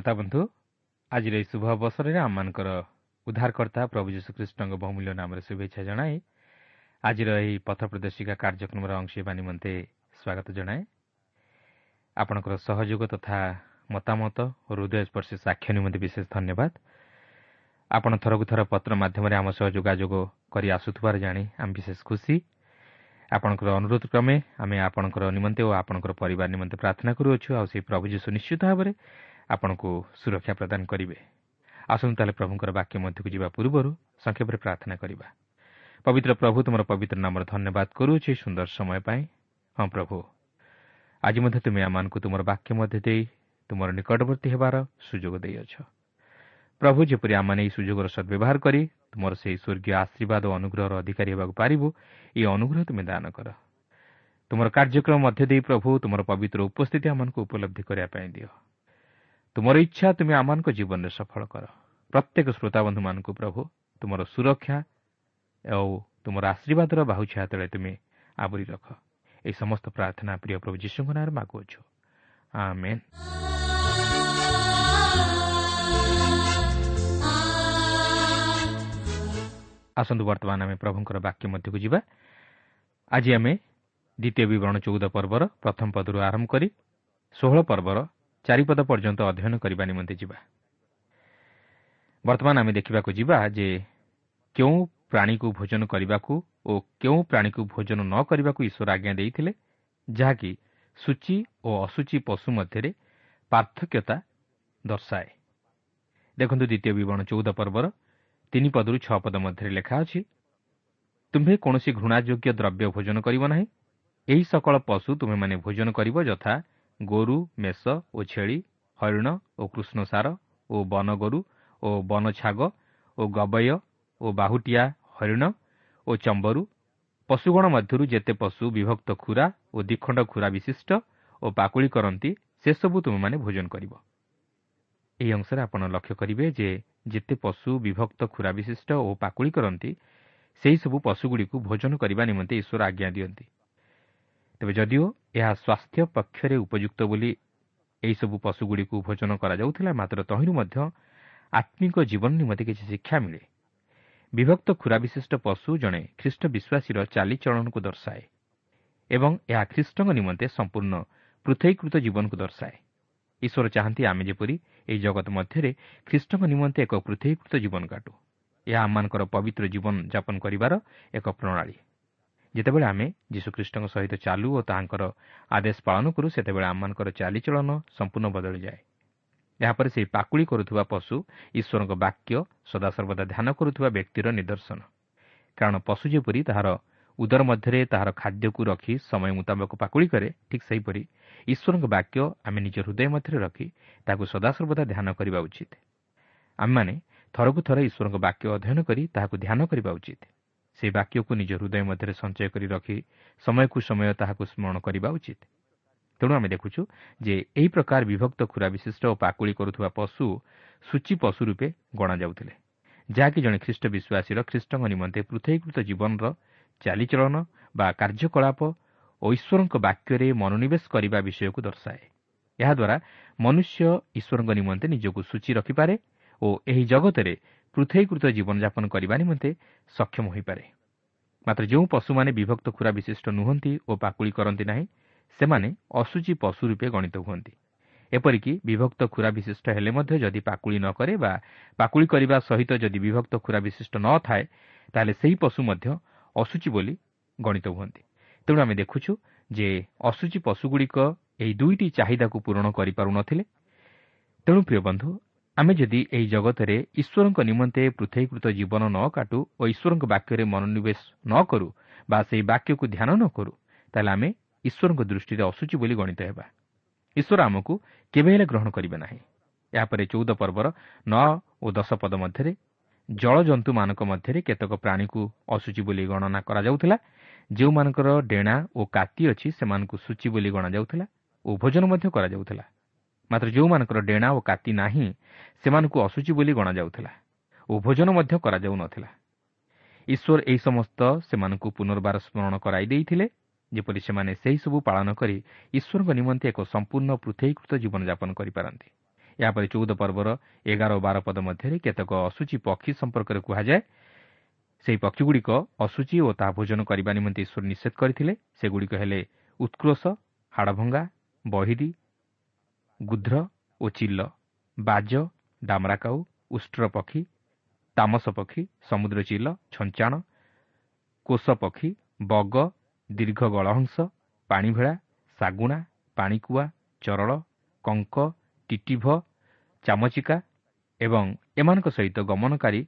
ପ୍ରିୟ ଶ୍ରୋତା ବନ୍ଧୁ ଆଜିର ଏହି ଶୁଭ ଅବସରରେ ଆମମାନଙ୍କର ଉଦ୍ଧାରକର୍ତ୍ତା ପ୍ରଭୁ ଯୀଶୁଖ୍ରୀଷ୍ଟଙ୍କ ବହୁମୂଲ୍ୟ ନାମରେ ଶୁଭେଚ୍ଛା ଜଣାଏ ଆଜିର ଏହି ପଥ ପ୍ରଦର୍ଶିକା କାର୍ଯ୍ୟକ୍ରମର ଅଂଶ ହେବା ନିମନ୍ତେ ସ୍ୱାଗତ ଜଣାଏ। ଆପଣଙ୍କର ସହଯୋଗ ତଥା ମତାମତ ଓ ହୃଦୟସ୍ପର୍ଶୀ ସାକ୍ଷ୍ୟ ନିମନ୍ତେ ବିଶେଷ ଧନ୍ୟବାଦ। ଆପଣ ଥରକୁ ଥର ପତ୍ର ମାଧ୍ୟମରେ ଆମ ସହ ଯୋଗାଯୋଗ କରି ଆସୁଥିବାର ଜାଣି ଆମେ ବିଶେଷ ଖୁସି। ଆପଣଙ୍କର ଅନୁରୋଧ କ୍ରମେ ଆମେ ଆପଣଙ୍କର ନିମନ୍ତେ ଓ ଆପଣଙ୍କର ପରିବାର ନିମନ୍ତେ ପ୍ରାର୍ଥନା କରୁଅଛୁ। ଆଉ ସେହି ପ୍ରଭୁ ଯୀଶୁ ନିଶ୍ଚିତ ଭାବରେ ଆପଣଙ୍କୁ ସୁରକ୍ଷା ପ୍ରଦାନ କରିବେ। ଆସନ୍ତୁ ତାହେଲେ ପ୍ରଭୁଙ୍କର ବାକ୍ୟ ମଧ୍ୟକୁ ଯିବା ପୂର୍ବରୁ ସଂକ୍ଷେପରେ ପ୍ରାର୍ଥନା କରିବା। ପବିତ୍ର ପ୍ରଭୁ ତୁମର ପବିତ୍ର ନାମର ଧନ୍ୟବାଦ କରୁଅଛି ସୁନ୍ଦର ସମୟ ପାଇଁ। ହଁ ପ୍ରଭୁ ଆଜି ମଧ୍ୟ ତୁମେ ଆମମାନଙ୍କୁ ତୁମର ବାକ୍ୟ ମଧ୍ୟ ଦେଇ ତୁମର ନିକଟବର୍ତ୍ତୀ ହେବାର ସୁଯୋଗ ଦେଇଅଛ। ପ୍ରଭୁ ଯେପରି ଆମମାନେ ଏହି ସୁଯୋଗର ସଦ୍ବ୍ୟବହାର କରି ତୁମର ସେହି ସ୍ୱର୍ଗୀୟ ଆଶୀର୍ବାଦ ଓ ଅନୁଗ୍ରହର ଅଧିକାରୀ ହେବାକୁ ପାରିବୁ ଏହି ଅନୁଗ୍ରହ ତୁମେ ଦାନ କର। ତୁମର କାର୍ଯ୍ୟକ୍ରମ ମଧ୍ୟ ଦେଇ ପ୍ରଭୁ ତୁମର ପବିତ୍ର ଉପସ୍ଥିତି ଆମମାନଙ୍କୁ ଉପଲବ୍ଧି କରିବା ପାଇଁ ଦିଅ। ତୁମର ଇଚ୍ଛା ତୁମେ ଆମମାନଙ୍କ ଜୀବନରେ ସଫଳ କର। ପ୍ରତ୍ୟେକ ଶ୍ରୋତାବନ୍ଧୁମାନଙ୍କୁ ପ୍ରଭୁ ତୁମର ସୁରକ୍ଷା ଆଉ ତୁମର ଆଶୀର୍ବାଦର ବାହୁଛା ତଳେ ତୁମେ ଆବରି ରଖ। ଏହି ସମସ୍ତ ପ୍ରାର୍ଥନା ପ୍ରିୟ ପ୍ରଭୁ ଯୀଶୁଙ୍କ ନାଁରେ ମାଗୁଅଛୁ। ଆସନ୍ତୁ ବର୍ତ୍ତମାନ ଆମେ ପ୍ରଭୁଙ୍କର ବାକ୍ୟ ମଧ୍ୟକୁ ଯିବା। ଆଜି ଆମେ ଦ୍ୱିତୀୟ ବିବରଣ ଚଉଦ ପର୍ବର ପ୍ରଥମ ପଦରୁ ଆରମ୍ଭ କରି ଷୋହଳ ପର୍ବର ଚାରିପଦ ପର୍ଯ୍ୟନ୍ତ ଅଧ୍ୟୟନ କରିବା ନିମନ୍ତେ ଯିବା। ବର୍ତ୍ତମାନ ଆମେ ଦେଖିବାକୁ ଯିବା ଯେ କେଉଁ ପ୍ରାଣୀକୁ ଭୋଜନ କରିବାକୁ ଓ କେଉଁ ପ୍ରାଣୀକୁ ଭୋଜନ ନ କରିବାକୁ ଈଶ୍ୱର ଆଜ୍ଞା ଦେଇଥିଲେ ଯାହାକି ସୂଚି ଓ ଅସୂଚି ପଶୁ ମଧ୍ୟରେ ପାର୍ଥକ୍ୟତା ଦର୍ଶାଏ। ଦେଖନ୍ତୁ ଦ୍ୱିତୀୟ ବିବରଣ ଚଉଦ ପର୍ବର ତିନି ପଦରୁ ଛଅ ପଦ ମଧ୍ୟରେ ଲେଖା ଅଛି ତୁମ୍ଭେ କୌଣସି ଘୃଣାଯୋଗ୍ୟ ଦ୍ରବ୍ୟ ଭୋଜନ କରିବ ନାହିଁ। ଏହି ସକଳ ପଶୁ ତୁମେମାନେ ଭୋଜନ କରିବ ଯଥା ଗୋରୁ ମେଷ ଓ ଛେଳି ହରିଣ ଓ କୃଷ୍ଣସାର ଓ ବନଗୋରୁ ଓ ବନଛାଗ ଓ ଗବୟ ଓ ବାହୁଟିଆ ହରିଣ ଓ ଚମ୍ବରୁ ପଶୁଗଣ ମଧ୍ୟରୁ ଯେତେ ପଶୁ ବିଭକ୍ତ ଖୁରା ଓ ଦ୍ୱିଖଣ୍ଡ ଖୁରା ବିଶିଷ୍ଟ ଓ ପାକୁଳି କରନ୍ତି ସେସବୁ ତୁମେମାନେ ଭୋଜନ କରିବ। ଏହି ଅଂଶରେ ଆପଣ ଲକ୍ଷ୍ୟ କରିବେ ଯେ ଯେତେ ପଶୁ ବିଭକ୍ତ ଖୁରା ବିଶିଷ୍ଟ ଓ ପାକୁଳି କରନ୍ତି ସେହିସବୁ ପଶୁଗୁଡ଼ିକୁ ଭୋଜନ କରିବା ନିମନ୍ତେ ଈଶ୍ୱର ଆଜ୍ଞା ଦିଅନ୍ତି। ତେବେ ଯଦିଓ ଏହା ସ୍ୱାସ୍ଥ୍ୟ ପକ୍ଷରେ ଉପଯୁକ୍ତ ବୋଲି ଏହିସବୁ ପଶୁଗୁଡ଼ିକୁ ଭୋଜନ କରାଯାଉଥିଲା ମାତ୍ର ତହିଁରୁ ମଧ୍ୟ ଆତ୍ମିକ ଜୀବନ ନିମନ୍ତେ କିଛି ଶିକ୍ଷା ମିଳେ। ବିଭକ୍ତ ଖୁରା ବିଶିଷ୍ଟ ପଶୁ ଜଣେ ଖ୍ରୀଷ୍ଟ ବିଶ୍ୱାସୀର ଚାଲିଚଳନକୁ ଦର୍ଶାଏ ଏବଂ ଏହା ଖ୍ରୀଷ୍ଟଙ୍କ ନିମନ୍ତେ ସମ୍ପୂର୍ଣ୍ଣ ପୃଥକୀକୃତ ଜୀବନକୁ ଦର୍ଶାଏ। ଈଶ୍ୱର ଚାହାନ୍ତି ଆମେ ଯେପରି ଏହି ଜଗତ ମଧ୍ୟରେ ଖ୍ରୀଷ୍ଟଙ୍କ ନିମନ୍ତେ ଏକ ପୃଥକୀକୃତ ଜୀବନ କାଟୁ। ଏହା ଆମମାନଙ୍କର ପବିତ୍ର ଜୀବନ ଯାପନ କରିବାର ଏକ ପ୍ରଣାଳୀ। ଯେତେବେଳେ ଆମେ ଯୀଶୁଖ୍ରୀଷ୍ଟଙ୍କ ସହିତ ଚାଲୁ ଓ ତାହାଙ୍କର ଆଦେଶ ପାଳନ କରୁ ସେତେବେଳେ ଆମମାନଙ୍କର ଚାଲିଚଳନ ସମ୍ପୂର୍ଣ୍ଣ ବଦଳିଯାଏ। ଏହାପରେ ସେହି ପାକୁଳି କରୁଥିବା ପଶୁ ଈଶ୍ୱରଙ୍କ ବାକ୍ୟ ସଦାସର୍ବଦା ଧ୍ୟାନ କରୁଥିବା ବ୍ୟକ୍ତିର ନିଦର୍ଶନ। କାରଣ ପଶୁ ଯେପରି ତାହାର ଉଦର ମଧ୍ୟରେ ତାହାର ଖାଦ୍ୟକୁ ରଖି ସମୟ ମୁତାବକ ପାକୁଳି କରେ ଠିକ୍ ସେହିପରି ଈଶ୍ୱରଙ୍କ ବାକ୍ୟ ଆମେ ନିଜ ହୃଦୟ ମଧ୍ୟରେ ରଖି ତାହାକୁ ସଦାସର୍ବଦା ଧ୍ୟାନ କରିବା ଉଚିତ। ଆମେମାନେ ଥରକୁ ଥର ଈଶ୍ୱରଙ୍କ ବାକ୍ୟ ଅଧ୍ୟୟନ କରି ତାହାକୁ ଧ୍ୟାନ କରିବା ଉଚିତ। ସେହି ବାକ୍ୟକୁ ନିଜ ହୃଦୟ ମଧ୍ୟରେ ସଞ୍ଚୟ କରି ରଖି ସମୟକୁ ସମୟ ତାହାକୁ ସ୍ମରଣ କରିବା ଉଚିତ। ତେଣୁ ଆମେ ଦେଖୁଛୁ ଯେ ଏହି ପ୍ରକାର ବିଭକ୍ତ ଖୁରା ବିଶିଷ୍ଟ ଓ ପାକୁଳି କରୁଥିବା ପଶୁ ସୂଚି ପଶୁ ରୂପେ ଗଣାଯାଉଥିଲେ ଯାହାକି ଜଣେ ଖ୍ରୀଷ୍ଟ ବିଶ୍ୱାସୀର ଖ୍ରୀଷ୍ଟଙ୍କ ନିମନ୍ତେ ପୃଥକୀକୃତ ଜୀବନର ଚାଲିଚଳନ ବା କାର୍ଯ୍ୟକଳାପ ଓ ଈଶ୍ୱରଙ୍କ ବାକ୍ୟରେ ମନୋନିବେଶ କରିବା ବିଷୟକୁ ଦର୍ଶାଏ। ଏହାଦ୍ୱାରା ମନୁଷ୍ୟ ଈଶ୍ୱରଙ୍କ ନିମନ୍ତେ ନିଜକୁ ସୂଚି ରଖିପାରେ ଓ ଏହି ଜଗତରେ ପୃଥକୀକୃତ ଜୀବନଯାପନ କରିବା ନିମନ୍ତେ ସକ୍ଷମ ହୋଇପାରେ। ମାତ୍ର ଯେଉଁ ପଶୁମାନେ ବିଭକ୍ତ ଖୁରା ବିଶିଷ୍ଟ ନୁହନ୍ତି ଓ ପାକୁଳି କରନ୍ତି ନାହିଁ ସେମାନେ ଅସୁଚି ପଶୁ ରୂପେ ଗଣିତ ହୁଅନ୍ତି। ଏପରିକି ବିଭକ୍ତ ଖୁରା ବିଶିଷ୍ଟ ହେଲେ ମଧ୍ୟ ଯଦି ପାକୁଳି ନ କରେ ବା ପାକୁଳି କରିବା ସହିତ ଯଦି ବିଭକ୍ତ ଖୁରା ବିଶିଷ୍ଟ ନ ଥାଏ ତାହେଲେ ସେହି ପଶୁ ମଧ୍ୟ ଅସୁଚି ବୋଲି ଗଣିତ ହୁଅନ୍ତି। ତେଣୁ ଆମେ ଦେଖୁଛୁ ଯେ ଅସୁଚି ପଶୁଗୁଡ଼ିକ ଏହି ଦୁଇଟି ଚାହିଦାକୁ ପୂରଣ କରିପାରୁନଥିଲେ। ତେଣୁ ପ୍ରିୟ ବନ୍ଧୁ ଆମେ ଯଦି ଏହି ଜଗତରେ ଈଶ୍ୱରଙ୍କ ନିମନ୍ତେ ପୃଥକୀକୃତ ଜୀବନ ନ କାଟୁ ଓ ଈଶ୍ୱରଙ୍କ ବାକ୍ୟରେ ମନୋନିବେଶ ନ କରୁ ବା ସେହି ବାକ୍ୟକୁ ଧ୍ୟାନ ନ କରୁ ତାହେଲେ ଆମେ ଈଶ୍ୱରଙ୍କ ଦୃଷ୍ଟିରେ ଅସୁଚି ବୋଲି ଗଣିତ ହେବା। ଈଶ୍ୱର ଆମକୁ କେବେ ହେଲେ ଗ୍ରହଣ କରିବେ ନାହିଁ। ଏହାପରେ ଚଉଦ ପର୍ବର ନଅ ଓ ଦଶ ପଦ ମଧ୍ୟରେ ଜଳଜନ୍ତୁମାନଙ୍କ ମଧ୍ୟରେ କେତେକ ପ୍ରାଣୀକୁ ଅସୁଚି ବୋଲି ଗଣନା କରାଯାଉଥିଲା। ଯେଉଁମାନଙ୍କର ଡେଣା ଓ କାତି ଅଛି ସେମାନଙ୍କୁ ସୂଚି ବୋଲି ଗଣାଯାଉଥିଲା ଓ ଭୋଜନ ମଧ୍ୟ କରାଯାଉଥିଲା। ମାତ୍ର ଯେଉଁମାନଙ୍କର ଡେଣା ଓ କାତି ନାହିଁ ସେମାନଙ୍କୁ ଅସୁଚି ବୋଲି ଗଣାଯାଉଥିଲା ଓ ଭୋଜନ ମଧ୍ୟ କରାଯାଉନଥିଲା ଈଶ୍ୱର ଏହି ସମସ୍ତ ସେମାନଙ୍କୁ ପୁନର୍ବାର ସ୍ମରଣ କରାଇ ଦେଇଥିଲେ ଯେପରି ସେମାନେ ସେହିସବୁ ପାଳନ କରି ଈଶ୍ୱରଙ୍କ ନିମନ୍ତେ ଏକ ସମ୍ପୂର୍ଣ୍ଣ ପୃଥକୀକୃତ ଜୀବନଯାପନ କରିପାରନ୍ତି ଏହାପରେ ଚଉଦ ପର୍ବର ଏଗାର ଓ ବାର ପଦ ମଧ୍ୟରେ କେତେକ ଅସୁଚି ପକ୍ଷୀ ସମ୍ପର୍କରେ କୁହାଯାଏ ସେହି ପକ୍ଷୀଗୁଡ଼ିକ ଅସୁଚି ଓ ତାହା ଭୋଜନ କରିବା ନିମନ୍ତେ ଈଶ୍ୱର ନିଷେଧ କରିଥିଲେ ସେଗୁଡ଼ିକ ହେଲେ ଉତ୍କୃଷ ହାଡ଼ଭଙ୍ଗା ବହିରି ଗୁଧ୍ର ଓ ଚିଲ ବାଜ ଡାମରାକାଉ ଉଷ୍ଟ୍ର ପକ୍ଷୀ ତାମସ ପକ୍ଷୀ ସମୁଦ୍ର ଚିଲ ଛଞ୍ଚାଣ କୋଷ ପକ୍ଷୀ ବଗ ଦୀର୍ଘ ଗଳହଂସ ପାଣିଭେଳା ଶାଗୁଣା ପାଣିକୁଆ ଚରଳ କଙ୍କ ଟିଟିଭ ଚାମଚିକା ଏବଂ ଏମାନଙ୍କ ସହିତ ଗମନକାରୀ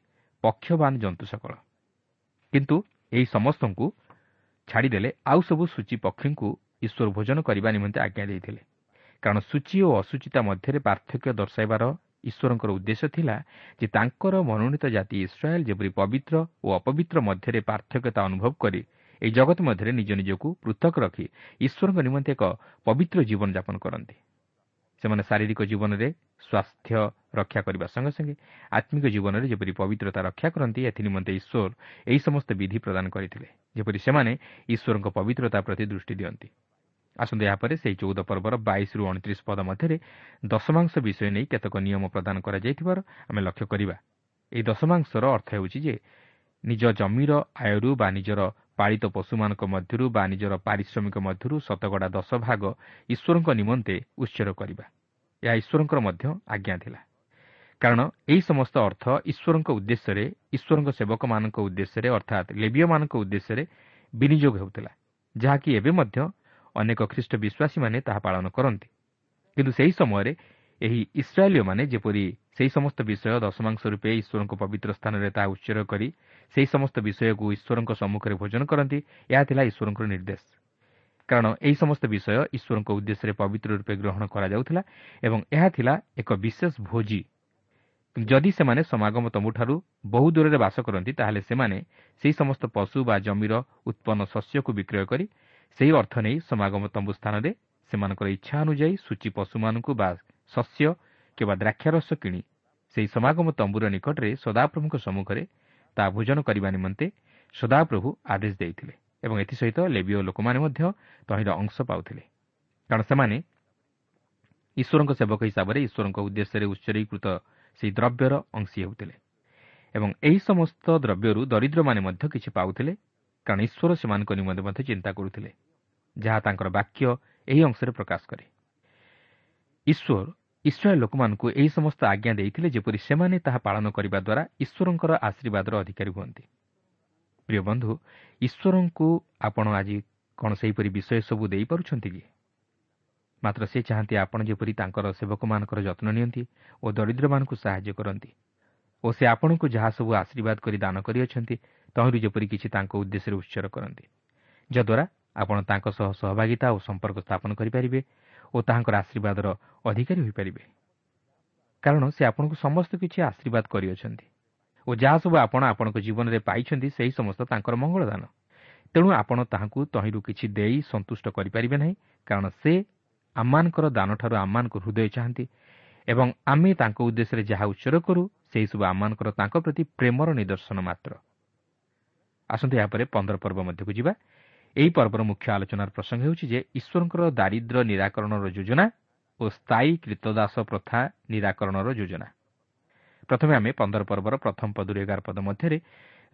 ପକ୍ଷବାନ ଜନ୍ତୁ ସକଳ। କିନ୍ତୁ ଏହି ସମସ୍ତଙ୍କୁ ଛାଡ଼ିଦେଲେ ଆଉ ସବୁ ସୂଚୀ ପକ୍ଷୀଙ୍କୁ ଈଶ୍ୱର ଭୋଜନ କରିବା ନିମନ୍ତେ ଆଜ୍ଞା ଦେଇଥିଲେ। କାରଣ ସୂଚୀ ଓ ଅସୁଚିତା ମଧ୍ୟରେ ପାର୍ଥକ୍ୟ ଦର୍ଶାଇବାର ଈଶ୍ୱରଙ୍କର ଉଦ୍ଦେଶ୍ୟ ଥିଲା ଯେ ତାଙ୍କର ମନୋନୀତ ଜାତି ଇସ୍ରାଏଲ୍ ଯେପରି ପବିତ୍ର ଓ ଅପବିତ୍ର ମଧ୍ୟରେ ପାର୍ଥକ୍ୟତା ଅନୁଭବ କରି ଏହି ଜଗତ ମଧ୍ୟରେ ନିଜ ନିଜକୁ ପୃଥକ ରଖି ଈଶ୍ୱରଙ୍କ ନିମନ୍ତେ ଏକ ପବିତ୍ର ଜୀବନଯାପନ କରନ୍ତି। ସେମାନେ ଶାରୀରିକ ଜୀବନରେ ସ୍ୱାସ୍ଥ୍ୟ ରକ୍ଷା କରିବା ସଙ୍ଗେ ସଙ୍ଗେ ଆତ୍ମିକ ଜୀବନରେ ଯେପରି ପବିତ୍ରତା ରକ୍ଷା କରନ୍ତି ଏଥି ନିମନ୍ତେ ଈଶ୍ୱର ଏହି ସମସ୍ତ ବିଧି ପ୍ରଦାନ କରିଥିଲେ ଯେପରି ସେମାନେ ଈଶ୍ୱରଙ୍କ ପବିତ୍ରତା ପ୍ରତି ଦୃଷ୍ଟି ଦିଅନ୍ତି। ଆସନ୍ତୁ ଏହାପରେ ସେହି ଚଉଦ ପର୍ବର ବାଇଶରୁ ଅଣତିରିଶ ପଦ ମଧ୍ୟରେ ଦଶମାଂଶ ବିଷୟ ନେଇ କେତେକ ନିୟମ ପ୍ରଦାନ କରାଯାଇଥିବାର ଆମେ ଲକ୍ଷ୍ୟ କରିବା। ଏହି ଦଶମାଂଶର ଅର୍ଥ ହେଉଛି ଯେ ନିଜ ଜମିର ଆୟରୁ ବା ନିଜର ପାଳିତ ପଶୁମାନଙ୍କ ମଧ୍ୟରୁ ବା ନିଜର ପାରିଶ୍ରମିକ ମଧ୍ୟରୁ ଶତକଡ଼ା ଦଶ ଭାଗ ଈଶ୍ୱରଙ୍କ ନିମନ୍ତେ ଉତ୍ସର୍ଗ କରିବା। ଏହା ଈଶ୍ୱରଙ୍କର ମଧ୍ୟ ଆଜ୍ଞା ଥିଲା। କାରଣ ଏହି ସମସ୍ତ ଅର୍ଥ ଈଶ୍ୱରଙ୍କ ଉଦ୍ଦେଶ୍ୟରେ ଈଶ୍ୱରଙ୍କ ସେବକମାନଙ୍କ ଉଦ୍ଦେଶ୍ୟରେ ଅର୍ଥାତ୍ ଲେବିୟମାନଙ୍କ ଉଦ୍ଦେଶ୍ୟରେ ବିନିଯୋଗ ହେଉଥିଲା। ଯାହାକି ଏବେ ମଧ୍ୟ ଅନେକ ଖ୍ରୀଷ୍ଟ ବିଶ୍ୱାସୀମାନେ ତାହା ପାଳନ କରନ୍ତି। କିନ୍ତୁ ସେହି ସମୟରେ ଏହି ଇସ୍ରାଏଲୀୟମାନେ ଯେପରି ସେହି ସମସ୍ତ ବିଷୟ ଦଶମାଂଶ ରୂପେ ଈଶ୍ୱରଙ୍କ ପବିତ୍ର ସ୍ଥାନରେ ତାହା ଉଚ୍ଚର କରି ସେହି ସମସ୍ତ ବିଷୟକୁ ଈଶ୍ୱରଙ୍କ ସମ୍ମୁଖରେ ଭୋଜନ କରନ୍ତି ଏହା ଥିଲା ଈଶ୍ୱରଙ୍କର ନିର୍ଦ୍ଦେଶ। କାରଣ ଏହି ସମସ୍ତ ବିଷୟ ଈଶ୍ୱରଙ୍କ ଉଦ୍ଦେଶ୍ୟରେ ପବିତ୍ର ରୂପେ ଗ୍ରହଣ କରାଯାଉଥିଲା ଏବଂ ଏହା ଥିଲା ଏକ ବିଶେଷ ଭୋଜି। ଯଦି ସେମାନେ ସମାଗମ ତମ୍ବୁଠାରୁ ବହୁ ଦୂରରେ ବାସ କରନ୍ତି ତାହେଲେ ସେମାନେ ସେହି ସମସ୍ତ ପଶୁ ବା ଜମିର ଉତ୍ପନ୍ନ ଶସ୍ୟକୁ ବିକ୍ରୟ କରି ସେହି ଅର୍ଥ ନେଇ ସମାଗମ ତମ୍ବୁ ସ୍ଥାନରେ ସେମାନଙ୍କର ଇଚ୍ଛା ଅନୁଯାୟୀ ସୂଚୀ ପଶୁମାନଙ୍କୁ ବା ଶସ୍ୟ କିମ୍ବା ଦ୍ରାକ୍ଷାରସ କିଣି ସେହି ସମାଗମ ତମ୍ବୁର ନିକଟରେ ସଦାପ୍ରଭୁଙ୍କ ସମ୍ମୁଖରେ ତାହା ଭୋଜନ କରିବା ନିମନ୍ତେ ସଦାପ୍ରଭୁ ଆଦେଶ ଦେଇଥିଲେ ଏବଂ ଏଥିସହିତ ଲେବିଓ ଲୋକମାନେ ମଧ୍ୟ ତହିଁର ଅଂଶ ପାଉଥିଲେ। କାରଣ ସେମାନେ ଈଶ୍ୱରଙ୍କ ସେବକ ହିସାବରେ ଈଶ୍ୱରଙ୍କ ଉଦ୍ଦେଶ୍ୟରେ ଉତ୍ସର୍ଗୀକୃତ ସେହି ଦ୍ରବ୍ୟର ଅଂଶୀ ହେଉଥିଲେ ଏବଂ ଏହି ସମସ୍ତ ଦ୍ରବ୍ୟରୁ ଦରିଦ୍ରମାନେ ମଧ୍ୟ କିଛି ପାଉଥିଲେ କାରଣ ଈଶ୍ୱର ସେମାନଙ୍କ ନିମନ୍ତେ ମଧ୍ୟ ଚିନ୍ତା କରୁଥିଲେ ଯାହା ତାଙ୍କର ବାକ୍ୟ ଏହି ଅଂଶରେ ପ୍ରକାଶ କରେ। ଈଶ୍ୱର ଇସ୍ରାଏଲ୍ ଲୋକମାନଙ୍କୁ ଏହି ସମସ୍ତ ଆଜ୍ଞା ଦେଇଥିଲେ ଯେପରି ସେମାନେ ତାହା ପାଳନ କରିବା ଦ୍ୱାରା ଈଶ୍ୱରଙ୍କର ଆଶୀର୍ବାଦର ଅଧିକାରୀ ହୁଅନ୍ତି। ପ୍ରିୟ ବନ୍ଧୁ ଈଶ୍ୱରଙ୍କୁ ଆପଣ ଆଜି କ'ଣ ସେହିପରି ବିଷୟ ସବୁ ଦେଇପାରୁଛନ୍ତି କି? ମାତ୍ର ସେ ଚାହାନ୍ତି ଆପଣ ଯେପରି ତାଙ୍କର ସେବକମାନଙ୍କର ଯତ୍ନ ନିଅନ୍ତି ଓ ଦରିଦ୍ରମାନଙ୍କୁ ସାହାଯ୍ୟ କରନ୍ତି ଓ ସେ ଆପଣଙ୍କୁ ଯାହା ସବୁ ଆଶୀର୍ବାଦ କରି ଦାନ କରିଅଛନ୍ତି ତହିଁରୁ ଯେପରି କିଛି ତାଙ୍କ ଉଦ୍ଦେଶ୍ୟରେ ଉତ୍ସର କରନ୍ତି। ଯଦ୍ୱାରା ଆପଣ ତାଙ୍କ ସହ ସହଭାଗିତା ଓ ସମ୍ପର୍କ ସ୍ଥାପନ କରିପାରିବେ ଓ ତାହାଙ୍କର ଆଶୀର୍ବାଦର ଅଧିକାରୀ ହୋଇପାରିବେ। କାରଣ ସେ ଆପଣଙ୍କୁ ସମସ୍ତ କିଛି ଆଶୀର୍ବାଦ କରିଅଛନ୍ତି ଓ ଯାହା ସବୁ ଆପଣ ଆପଣଙ୍କ ଜୀବନରେ ପାଇଛନ୍ତି ସେହି ସମସ୍ତ ତାଙ୍କର ମଙ୍ଗଳଦାନ। ତେଣୁ ଆପଣ ତାହାଙ୍କୁ ତହିଁରୁ କିଛି ଦେଇ ସନ୍ତୁଷ୍ଟ କରିପାରିବେ ନାହିଁ କାରଣ ସେ ଆମମାନଙ୍କର ଦାନଠାରୁ ଆମମାନଙ୍କୁ ହୃଦୟ ଚାହାନ୍ତି ଏବଂ ଆମେ ତାଙ୍କ ଉଦ୍ଦେଶ୍ୟରେ ଯାହା ଉଚ୍ଚର କରୁ ସେହିସବୁ ଆମମାନଙ୍କର ତାଙ୍କ ପ୍ରତି ପ୍ରେମର ନିଦର୍ଶନ ମାତ୍ର। ଆସନ୍ତୁ ଏହାପରେ ପନ୍ଦର ପର୍ବ ମଧ୍ୟକୁ ଯିବା। ଏହି ପର୍ବର ମୁଖ୍ୟ ଆଲୋଚନାର ପ୍ରସଙ୍ଗ ହେଉଛି ଯେ ଈଶ୍ୱରଙ୍କର ଦାରିଦ୍ର୍ୟ ନିରାକରଣର ଯୋଜନା ଓ ସ୍ଥାୟୀ କୀର୍ତ୍ତଦାସ ପ୍ରଥା ନିରାକରଣର ଯୋଜନା। ପ୍ରଥମେ ଆମେ ପନ୍ଦର ପର୍ବର ପ୍ରଥମ ପଦରୁ ଏଗାର ପଦ ମଧ୍ୟରେ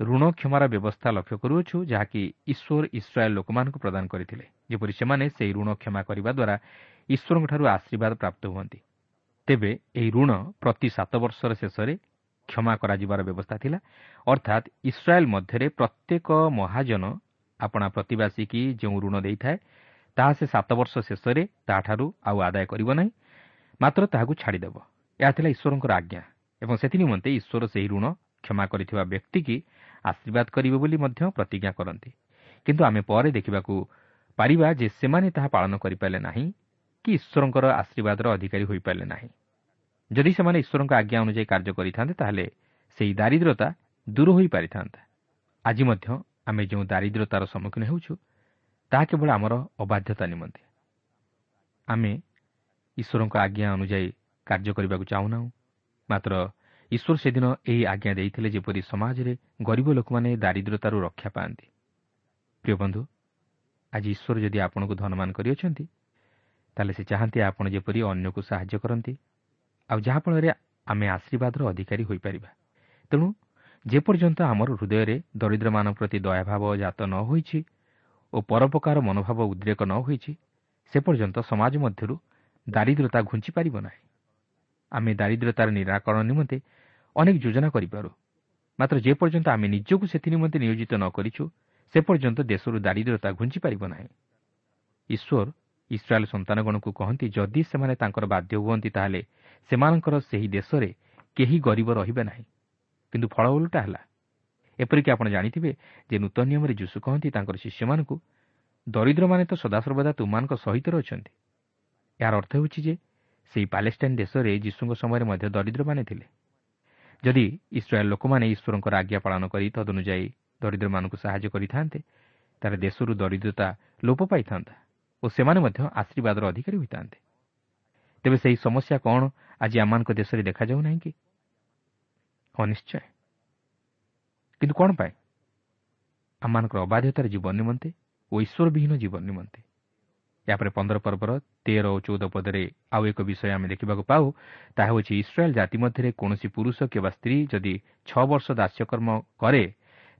ଋଣ କ୍ଷମାର ବ୍ୟବସ୍ଥା ଲକ୍ଷ୍ୟ କରୁଅଛୁ ଯାହାକି ଈଶ୍ୱର ଇସ୍ରାଏଲ୍ ଲୋକମାନଙ୍କୁ ପ୍ରଦାନ କରିଥିଲେ ଯେପରି ସେମାନେ ସେହି ଋଣ କ୍ଷମା କରିବା ଦ୍ୱାରା ଈଶ୍ୱରଙ୍କଠାରୁ ଆଶୀର୍ବାଦ ପ୍ରାପ୍ତ ହୁଅନ୍ତି। ତେବେ ଏହି ଋଣ ପ୍ରତି ସାତ ବର୍ଷର ଶେଷରେ କ୍ଷମା କରାଯିବାର ବ୍ୟବସ୍ଥା ଥିଲା। ଅର୍ଥାତ୍ ଇସ୍ରାଏଲ୍ ମଧ୍ୟରେ ପ୍ରତ୍ୟେକ ମହାଜନ ଆପଣା ପ୍ରତିବାସୀ କି ଯେଉଁ ଋଣ ଦେଇଥାଏ ତାହା ସେ ସାତ ବର୍ଷ ଶେଷରେ ତାହାଠାରୁ ଆଉ ଆଦାୟ କରିବ ନାହିଁ ମାତ୍ର ତାହାକୁ ଛାଡ଼ିଦେବ। ଏହା ଥିଲା ଈଶ୍ୱରଙ୍କର ଆଜ୍ଞା ଏବଂ ସେଥି ନିମନ୍ତେ ଈଶ୍ୱର ସେହି ଋଣ କ୍ଷମା କରିଥିବା ବ୍ୟକ୍ତିକି ଆଶୀର୍ବାଦ କରିବେ ବୋଲି ମଧ୍ୟ ପ୍ରତିଜ୍ଞା କରନ୍ତି। କିନ୍ତୁ ଆମେ ପରେ ଦେଖିବାକୁ ପାରିବା ଯେ ସେମାନେ ତାହା ପାଳନ କରିପାରିଲେ ନାହିଁ କି ଈଶ୍ୱରଙ୍କର ଆଶୀର୍ବାଦର ଅଧିକାରୀ ହୋଇପାରିଲେ ନାହିଁ। ଯଦି ସେମାନେ ଈଶ୍ୱରଙ୍କ ଆଜ୍ଞା ଅନୁଯାୟୀ କାର୍ଯ୍ୟ କରିଥାନ୍ତେ ତାହେଲେ ସେହି ଦାରିଦ୍ରତା ଦୂର ହୋଇପାରିଥାନ୍ତା। ଆଜି ମଧ୍ୟ ଆମେ ଯେଉଁ ଦାରିଦ୍ରତାର ସମ୍ମୁଖୀନ ହେଉଛୁ ତାହା କେବଳ ଆମର ଅବାଧ୍ୟତା ନିମନ୍ତେ। ଆମେ ଈଶ୍ୱରଙ୍କ ଆଜ୍ଞା ଅନୁଯାୟୀ କାର୍ଯ୍ୟ କରିବାକୁ ଚାହୁଁନାହୁଁ। ମାତ୍ର ଈଶ୍ୱର ସେଦିନ ଏହି ଆଜ୍ଞା ଦେଇଥିଲେ ଯେପରି ସମାଜରେ ଗରିବ ଲୋକମାନେ ଦାରିଦ୍ରତାରୁ ରକ୍ଷା ପାଆନ୍ତି। ପ୍ରିୟ ବନ୍ଧୁ ଆଜି ଈଶ୍ୱର ଯଦି ଆପଣଙ୍କୁ ଧନମାନ କରିଅଛନ୍ତି ତାହେଲେ ସେ ଚାହାନ୍ତି ଆପଣ ଯେପରି ଅନ୍ୟକୁ ସାହାଯ୍ୟ କରନ୍ତି। ଆଉ ଯାହାଫଳରେ ଆମେ ଆଶୀର୍ବାଦର ଅଧିକାରୀ ହୋଇପାରିବା। ତେଣୁ ଯେପର୍ଯ୍ୟନ୍ତ ଆମର ହୃଦୟରେ ଦରିଦ୍ରମାନଙ୍କ ପ୍ରତି ଦୟାଭାବ ଜାତ ନ ହୋଇଛି ଓ ପରୋପକାର ମନୋଭାବ ଉଦ୍ରେକ ନ ହୋଇଛି ସେ ପର୍ଯ୍ୟନ୍ତ ସମାଜ ମଧ୍ୟରୁ ଦାରିଦ୍ରତା ଘୁଞ୍ଚି ପାରିବ ନାହିଁ। ଆମେ ଦାରିଦ୍ରତାର ନିରାକରଣ ନିମନ୍ତେ ଅନେକ ଯୋଜନା କରିପାରୁ। ମାତ୍ର ଯେପର୍ଯ୍ୟନ୍ତ ଆମେ ନିଜକୁ ସେଥି ନିମନ୍ତେ ନିୟୋଜିତ ନ କରିଛୁ ସେ ପର୍ଯ୍ୟନ୍ତ ଦେଶରୁ ଦାରିଦ୍ରତା ଘୁଞ୍ଚି ପାରିବ ନାହିଁ। ଈଶ୍ୱର ଇସ୍ରାଏଲ୍ ସନ୍ତାନଗଣକୁ କହନ୍ତି ଯଦି ସେମାନେ ତାଙ୍କର ବାଧ୍ୟ ହୁଅନ୍ତି ତାହେଲେ ସେମାନଙ୍କର ସେହି ଦେଶରେ କେହି ଗରିବ ରହିବେ ନାହିଁ। କିନ୍ତୁ ଫଳ ଓଲଟା ହେଲା। ଏପରିକି ଆପଣ ଜାଣିଥିବେ ଯେ ନୂତନ ନିୟମରେ ଯୀଶୁ କହନ୍ତି ତାଙ୍କର ଶିଷ୍ୟମାନଙ୍କୁ ଦରିଦ୍ରମାନେ ତ ସଦାସର୍ବଦା ତୁମମାନଙ୍କ ସହିତ ଅଛନ୍ତି ଏହାର ଅର୍ଥ ହେଉଛି ଯେ ସେହି ପାଲେଷ୍ଟାଇନ୍ ଦେଶରେ ଯୀଶୁଙ୍କ ସମୟରେ ମଧ୍ୟ ଦରିଦ୍ରମାନେ ଥିଲେ। ଯଦି ଇସ୍ରାଏଲ୍ ଲୋକମାନେ ଈଶ୍ୱରଙ୍କର ଆଜ୍ଞା ପାଳନ କରି ତଦନୁଯାୟୀ ଦରିଦ୍ରମାନଙ୍କୁ ସାହାଯ୍ୟ କରିଥାନ୍ତେ ତାହେଲେ ଦେଶରୁ ଦରିଦ୍ରତା ଲୋପ ପାଇଥାନ୍ତା ଓ ସେମାନେ ମଧ୍ୟ ଆଶୀର୍ବାଦର ଅଧିକାରୀ ହୋଇଥାନ୍ତେ। ତେବେ ସେହି ସମସ୍ୟା କ'ଣ ଆଜି ଆମମାନଙ୍କ ଦେଶରେ ଦେଖାଯାଉ ନାହିଁ କି ହଁ ନିଶ୍ଚୟ କିନ୍ତୁ କ'ଣ ପାଇଁ ଆମମାନଙ୍କର ଅବାଧ୍ୟତାର ଜୀବନ ନିମନ୍ତେ ଓ ଈଶ୍ୱରବିହୀନ ଜୀବନ ନିମନ୍ତେ ଏହାପରେ ପନ୍ଦର ପର୍ବର ତେର ଓ ଚଉଦ ପଦରେ ଆଉ ଏକ ବିଷୟ ଆମେ ଦେଖିବାକୁ ପାଉ ତାହା ହେଉଛି ଇସ୍ରାଏଲ୍ ଜାତି ମଧ୍ୟରେ କୌଣସି ପୁରୁଷ କିମ୍ବା ସ୍ତ୍ରୀ ଯଦି ଛଅ ବର୍ଷ ଦାସ୍ୟକର୍ମ କରେ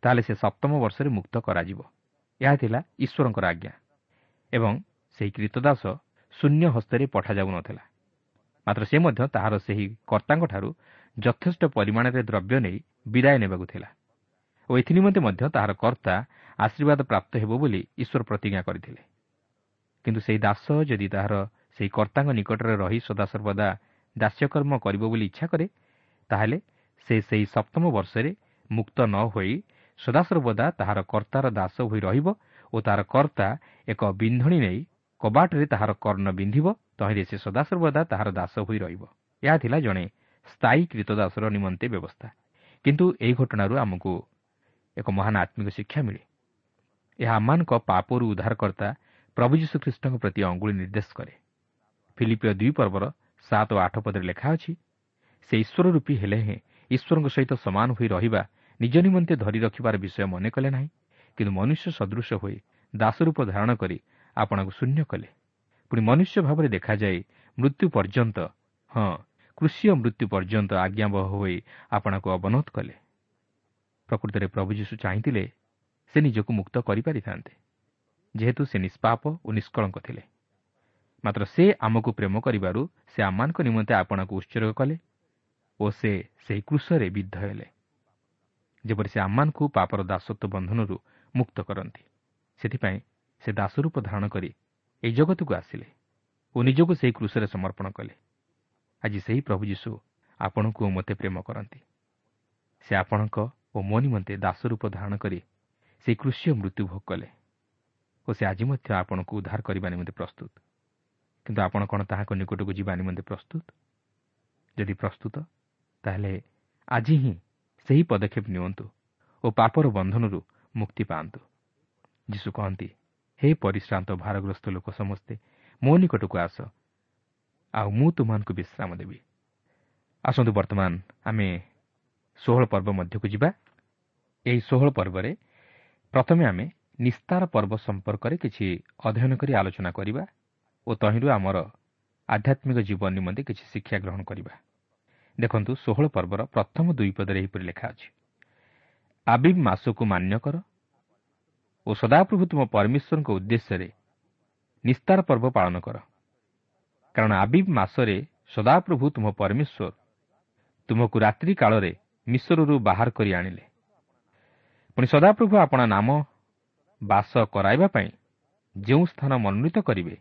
ତାହେଲେ ସେ ସପ୍ତମ ବର୍ଷରେ ମୁକ୍ତ କରାଯିବ ଏହା ଥିଲା ଈଶ୍ୱରଙ୍କର ଆଜ୍ଞା ଏବଂ ସେହି କୀର୍ତ୍ତଦାସ ଶୂନ୍ୟ ହସ୍ତରେ ପଠାଯାଉନଥିଲା ମାତ୍ର ସେ ମଧ୍ୟ ତାହାର ସେହି କର୍ତ୍ତାଙ୍କଠାରୁ ଯଥେଷ୍ଟ ପରିମାଣରେ ଦ୍ରବ୍ୟ ନେଇ ବିଦାୟ ନେବାକୁ ଥିଲା ଓ ଏଥିନିମନ୍ତେ ମଧ୍ୟ ତାହାର କର୍ତ୍ତା ଆଶୀର୍ବାଦ ପ୍ରାପ୍ତ ହେବ ବୋଲି ଈଶ୍ୱର ପ୍ରତିଜ୍ଞା କରିଥିଲେ କିନ୍ତୁ ସେହି ଦାସ ଯଦି ତାହାର ସେହି କର୍ତ୍ତାଙ୍କ ନିକଟରେ ରହି ସଦାସର୍ବଦା ଦାସ୍ୟକର୍ମ କରିବ ବୋଲି ଇଚ୍ଛା କରେ ତାହେଲେ ସେ ସେହି ସପ୍ତମ ବର୍ଷରେ ମୁକ୍ତ ନ ହୋଇ ସଦାସର୍ବଦା ତାହାର କର୍ତ୍ତାର ଦାସ ହୋଇ ରହିବ ଓ ତାହାର କର୍ତ୍ତା ଏକ ବିନ୍ଧଣୀ ନେଇ କବାଟରେ ତାହାର କର୍ଣ୍ଣ ବିନ୍ଧିବ ତହିଁରେ ସେ ସଦାସର୍ବଦା ତାହାର ଦାସ ହୋଇ ରହିବ। ଏହା ଥିଲା ଜଣେ ସ୍ଥାୟୀ କୀର୍ତ୍ତଦାସର ନିମନ୍ତେ ବ୍ୟବସ୍ଥା। କିନ୍ତୁ ଏହି ଘଟଣାରୁ ଆମକୁ ଏକ ମହାନ ଆତ୍ମିକ ଶିକ୍ଷା ମିଳେ। ଏହା ଆମମାନଙ୍କ ପାପରୁ ଉଦ୍ଧାରକର୍ତ୍ତା ପ୍ରଭୁ ଯୀଶୁଖ୍ରୀଷ୍ଟଙ୍କ ପ୍ରତି ଅଙ୍ଗୁଳି ନିର୍ଦ୍ଦେଶ କରେ। ଫିଲିପିଓ ଦୁଇ ପର୍ବର ସାତ ଓ ଆଠ ପଦରେ ଲେଖା ଅଛି ସେ ଈଶ୍ୱର ରୂପୀ ହେଲେ ହେଁ ଈଶ୍ୱରଙ୍କ ସହିତ ସମାନ ହୋଇ ରହିବା ନିଜ ନିମନ୍ତେ ଧରି ରଖିବାର ବିଷୟ ମନେ କଲେ ନାହିଁ କିନ୍ତୁ ମନୁଷ୍ୟ ସଦୃଶ ହୋଇ ଦାସରୂପ ଧାରଣ କରି ଆପଣଙ୍କୁ ଶୂନ୍ୟ କଲେ। ପୁଣି ମନୁଷ୍ୟ ଭାବରେ ଦେଖାଯାଇ ମୃତ୍ୟୁ ପର୍ଯ୍ୟନ୍ତ ହଁ କୃଷିୟ ମୃତ୍ୟୁ ପର୍ଯ୍ୟନ୍ତ ଆଜ୍ଞାବହ ହୋଇ ଆପଣଙ୍କୁ ଅବନୋଧ କଲେ। ପ୍ରକୃତରେ ପ୍ରଭୁ ଯୀଶୁ ଚାହିଁଥିଲେ ସେ ନିଜକୁ ମୁକ୍ତ କରିପାରିଥାନ୍ତେ ଯେହେତୁ ସେ ନିଷ୍ପାପ ଓ ନିଷ୍କଳଙ୍କ ଥିଲେ। ମାତ୍ର ସେ ଆମକୁ ପ୍ରେମ କରିବାରୁ ସେ ଆମମାନଙ୍କ ନିମନ୍ତେ ଆପଣଙ୍କୁ ଉତ୍ସର୍ଗ କଲେ ଓ ସେ ସେହି କୃଷରେ ବିଦ୍ଧ ହେଲେ ଯେପରି ସେ ଆମମାନଙ୍କୁ ପାପର ଦାସତ୍ୱ ବନ୍ଧନରୁ ମୁକ୍ତ କରନ୍ତି। ସେଥିପାଇଁ ସେ ଦାସରୂପ ଧାରଣ କରି ଏହି ଜଗତକୁ ଆସିଲେ ଓ ନିଜକୁ ସେହି କୃଷରେ ସମର୍ପଣ କଲେ। ଆଜି ସେହି ପ୍ରଭୁ ଯୀଶୁ ଆପଣଙ୍କୁ ଓ ମୋତେ ପ୍ରେମ କରନ୍ତି। ସେ ଆପଣଙ୍କ ଓ ମୋ ନିମନ୍ତେ ଦାସରୂପ ଧାରଣ କରି ସେହି କୃଷିୟ ମୃତ୍ୟୁ ଭୋଗ କଲେ ଓ ସେ ଆଜି ମଧ୍ୟ ଆପଣଙ୍କୁ ଉଦ୍ଧାର କରିବା ନିମନ୍ତେ ପ୍ରସ୍ତୁତ। କିନ୍ତୁ ଆପଣ କ'ଣ ତାହାଙ୍କ ନିକଟକୁ ଯିବା ନିମନ୍ତେ ପ୍ରସ୍ତୁତ? ଯଦି ପ୍ରସ୍ତୁତ ତାହେଲେ ଆଜି ହିଁ ସେହି ପଦକ୍ଷେପ ନିଅନ୍ତୁ ଓ ପାପର ବନ୍ଧନରୁ ମୁକ୍ତି ପାଆନ୍ତୁ। ଯୀଶୁ କହନ୍ତି ହେ ପରିଶ୍ରାନ୍ତ ଭାରଗ୍ରସ୍ତ ଲୋକ ସମସ୍ତେ ମୋ ନିକଟକୁ ଆସ। ଆଉ ମୁଁ ତୁମମାନଙ୍କୁ ବିଶ୍ରାମ ଦେବି। ଆସନ୍ତୁ ବର୍ତ୍ତମାନ ଆମେ ଷୋହଳ ପର୍ବ ମଧ୍ୟକୁ ଯିବା। ଏହି ଷୋହଳ ପର୍ବରେ ପ୍ରଥମେ ଆମେ ନିସ୍ତାର ପର୍ବ ସମ୍ପର୍କରେ କିଛି ଅଧ୍ୟୟନ କରି ଆଲୋଚନା କରିବା ଓ ତହିଁରୁ ଆମର ଆଧ୍ୟାତ୍ମିକ ଜୀବନ ନିମନ୍ତେ କିଛି ଶିକ୍ଷା ଗ୍ରହଣ କରିବା। ଦେଖନ୍ତୁ ଷୋହଳ ପର୍ବର ପ୍ରଥମ ଦୁଇ ପଦରେ ଏହିପରି ଲେଖା ଅଛି। ଆବିବ୍ ମାସକୁ ମାନ୍ୟ କର ଓ ସଦାପ୍ରଭୁ ତୁମ ପରମେଶ୍ୱରଙ୍କ ଉଦ୍ଦେଶ୍ୟରେ ନିସ୍ତାର ପର୍ବ ପାଳନ କର। କାରଣ ଆବିବ୍ ମାସରେ ସଦାପ୍ରଭୁ ତୁମ ପରମେଶ୍ୱର ତୁମକୁ ରାତ୍ରି କାଳରେ ମିଶ୍ରରୁ ବାହାର କରି ଆଣିଲେ। ପୁଣି ସଦାପ୍ରଭୁ ଆପଣା ନାମ ବାସ କରାଇବା ପାଇଁ ଯେଉଁ ସ୍ଥାନ ମନୋନୀତ କରିବେ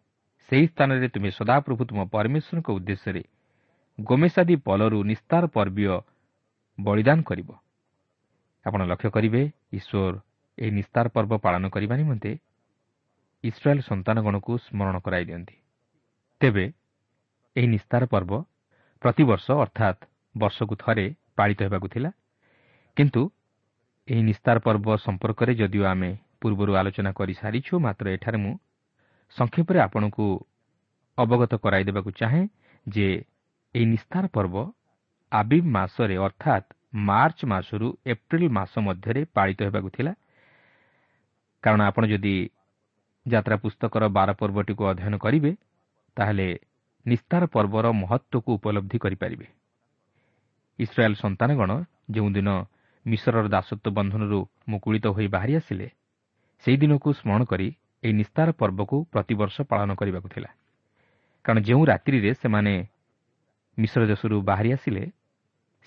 ସେହି ସ୍ଥାନରେ ତୁମେ ସଦାପ୍ରଭୁ ତୁମ ପରମେଶ୍ୱରଙ୍କ ଉଦ୍ଦେଶ୍ୟରେ ଗୋମେଶାଦୀ ପଲରୁ ନିସ୍ତାର ପର୍ବୀୟ ବଳିଦାନ କରିବ। ଆପଣ ଲକ୍ଷ୍ୟ କରିବେ ଈଶ୍ୱର ଏହି ନିସ୍ତାର ପର୍ବ ପାଳନ କରିବା ନିମନ୍ତେ ଇସ୍ରାଏଲ୍ ସନ୍ତାନଗଣକୁ ସ୍ମରଣ କରାଇ ଦିଅନ୍ତି। ତେବେ ଏହି ନିସ୍ତାର ପର୍ବ ପ୍ରତିବର୍ଷ ଅର୍ଥାତ୍ ବର୍ଷକୁ ଥରେ ପାଳିତ ହେବାକୁ ଥିଲା। କିନ୍ତୁ ଏହି ନିସ୍ତାର ପର୍ବ ସମ୍ପର୍କରେ ଯଦିଓ ଆମେ ପୂର୍ବରୁ ଆଲୋଚନା କରିସାରିଛୁ ମାତ୍ର ଏଠାରେ ମୁଁ ସଂକ୍ଷେପରେ ଆପଣଙ୍କୁ ଅବଗତ କରାଇଦେବାକୁ ଚାହେଁ ଯେ ଏହି ନିସ୍ତାର ପର୍ବ ଆବିବ୍ ମାସରେ ଅର୍ଥାତ୍ ମାର୍ଚ୍ଚ ମାସରୁ ଏପ୍ରିଲ ମାସ ମଧ୍ୟରେ ପାଳିତ ହେବାକୁ ଥିଲା। କାରଣ ଆପଣ ଯଦି ଯାତ୍ରା ପୁସ୍ତକର ବାର ପର୍ବଟିକୁ ଅଧ୍ୟୟନ କରିବେ ତାହେଲେ ନିସ୍ତାର ପର୍ବର ମହତ୍ତ୍ୱକୁ ଉପଲବ୍ଧି କରିପାରିବେ। ଇସ୍ରାଏଲ୍ ସନ୍ତାନଗଣ ଯେଉଁଦିନ ମିଶ୍ରର ଦାସତ୍ୱ ବନ୍ଧନରୁ ମୁକୁଳିତ ହୋଇ ବାହାରି ଆସିଲେ ସେହିଦିନକୁ ସ୍ମରଣ କରି ଏହି ନିସ୍ତାର ପର୍ବକୁ ପ୍ରତିବର୍ଷ ପାଳନ କରିବାକୁ ଥିଲା। କାରଣ ଯେଉଁ ରାତ୍ରିରେ ସେମାନେ ମିଶ୍ର ଦେଶରୁ ବାହାରି ଆସିଲେ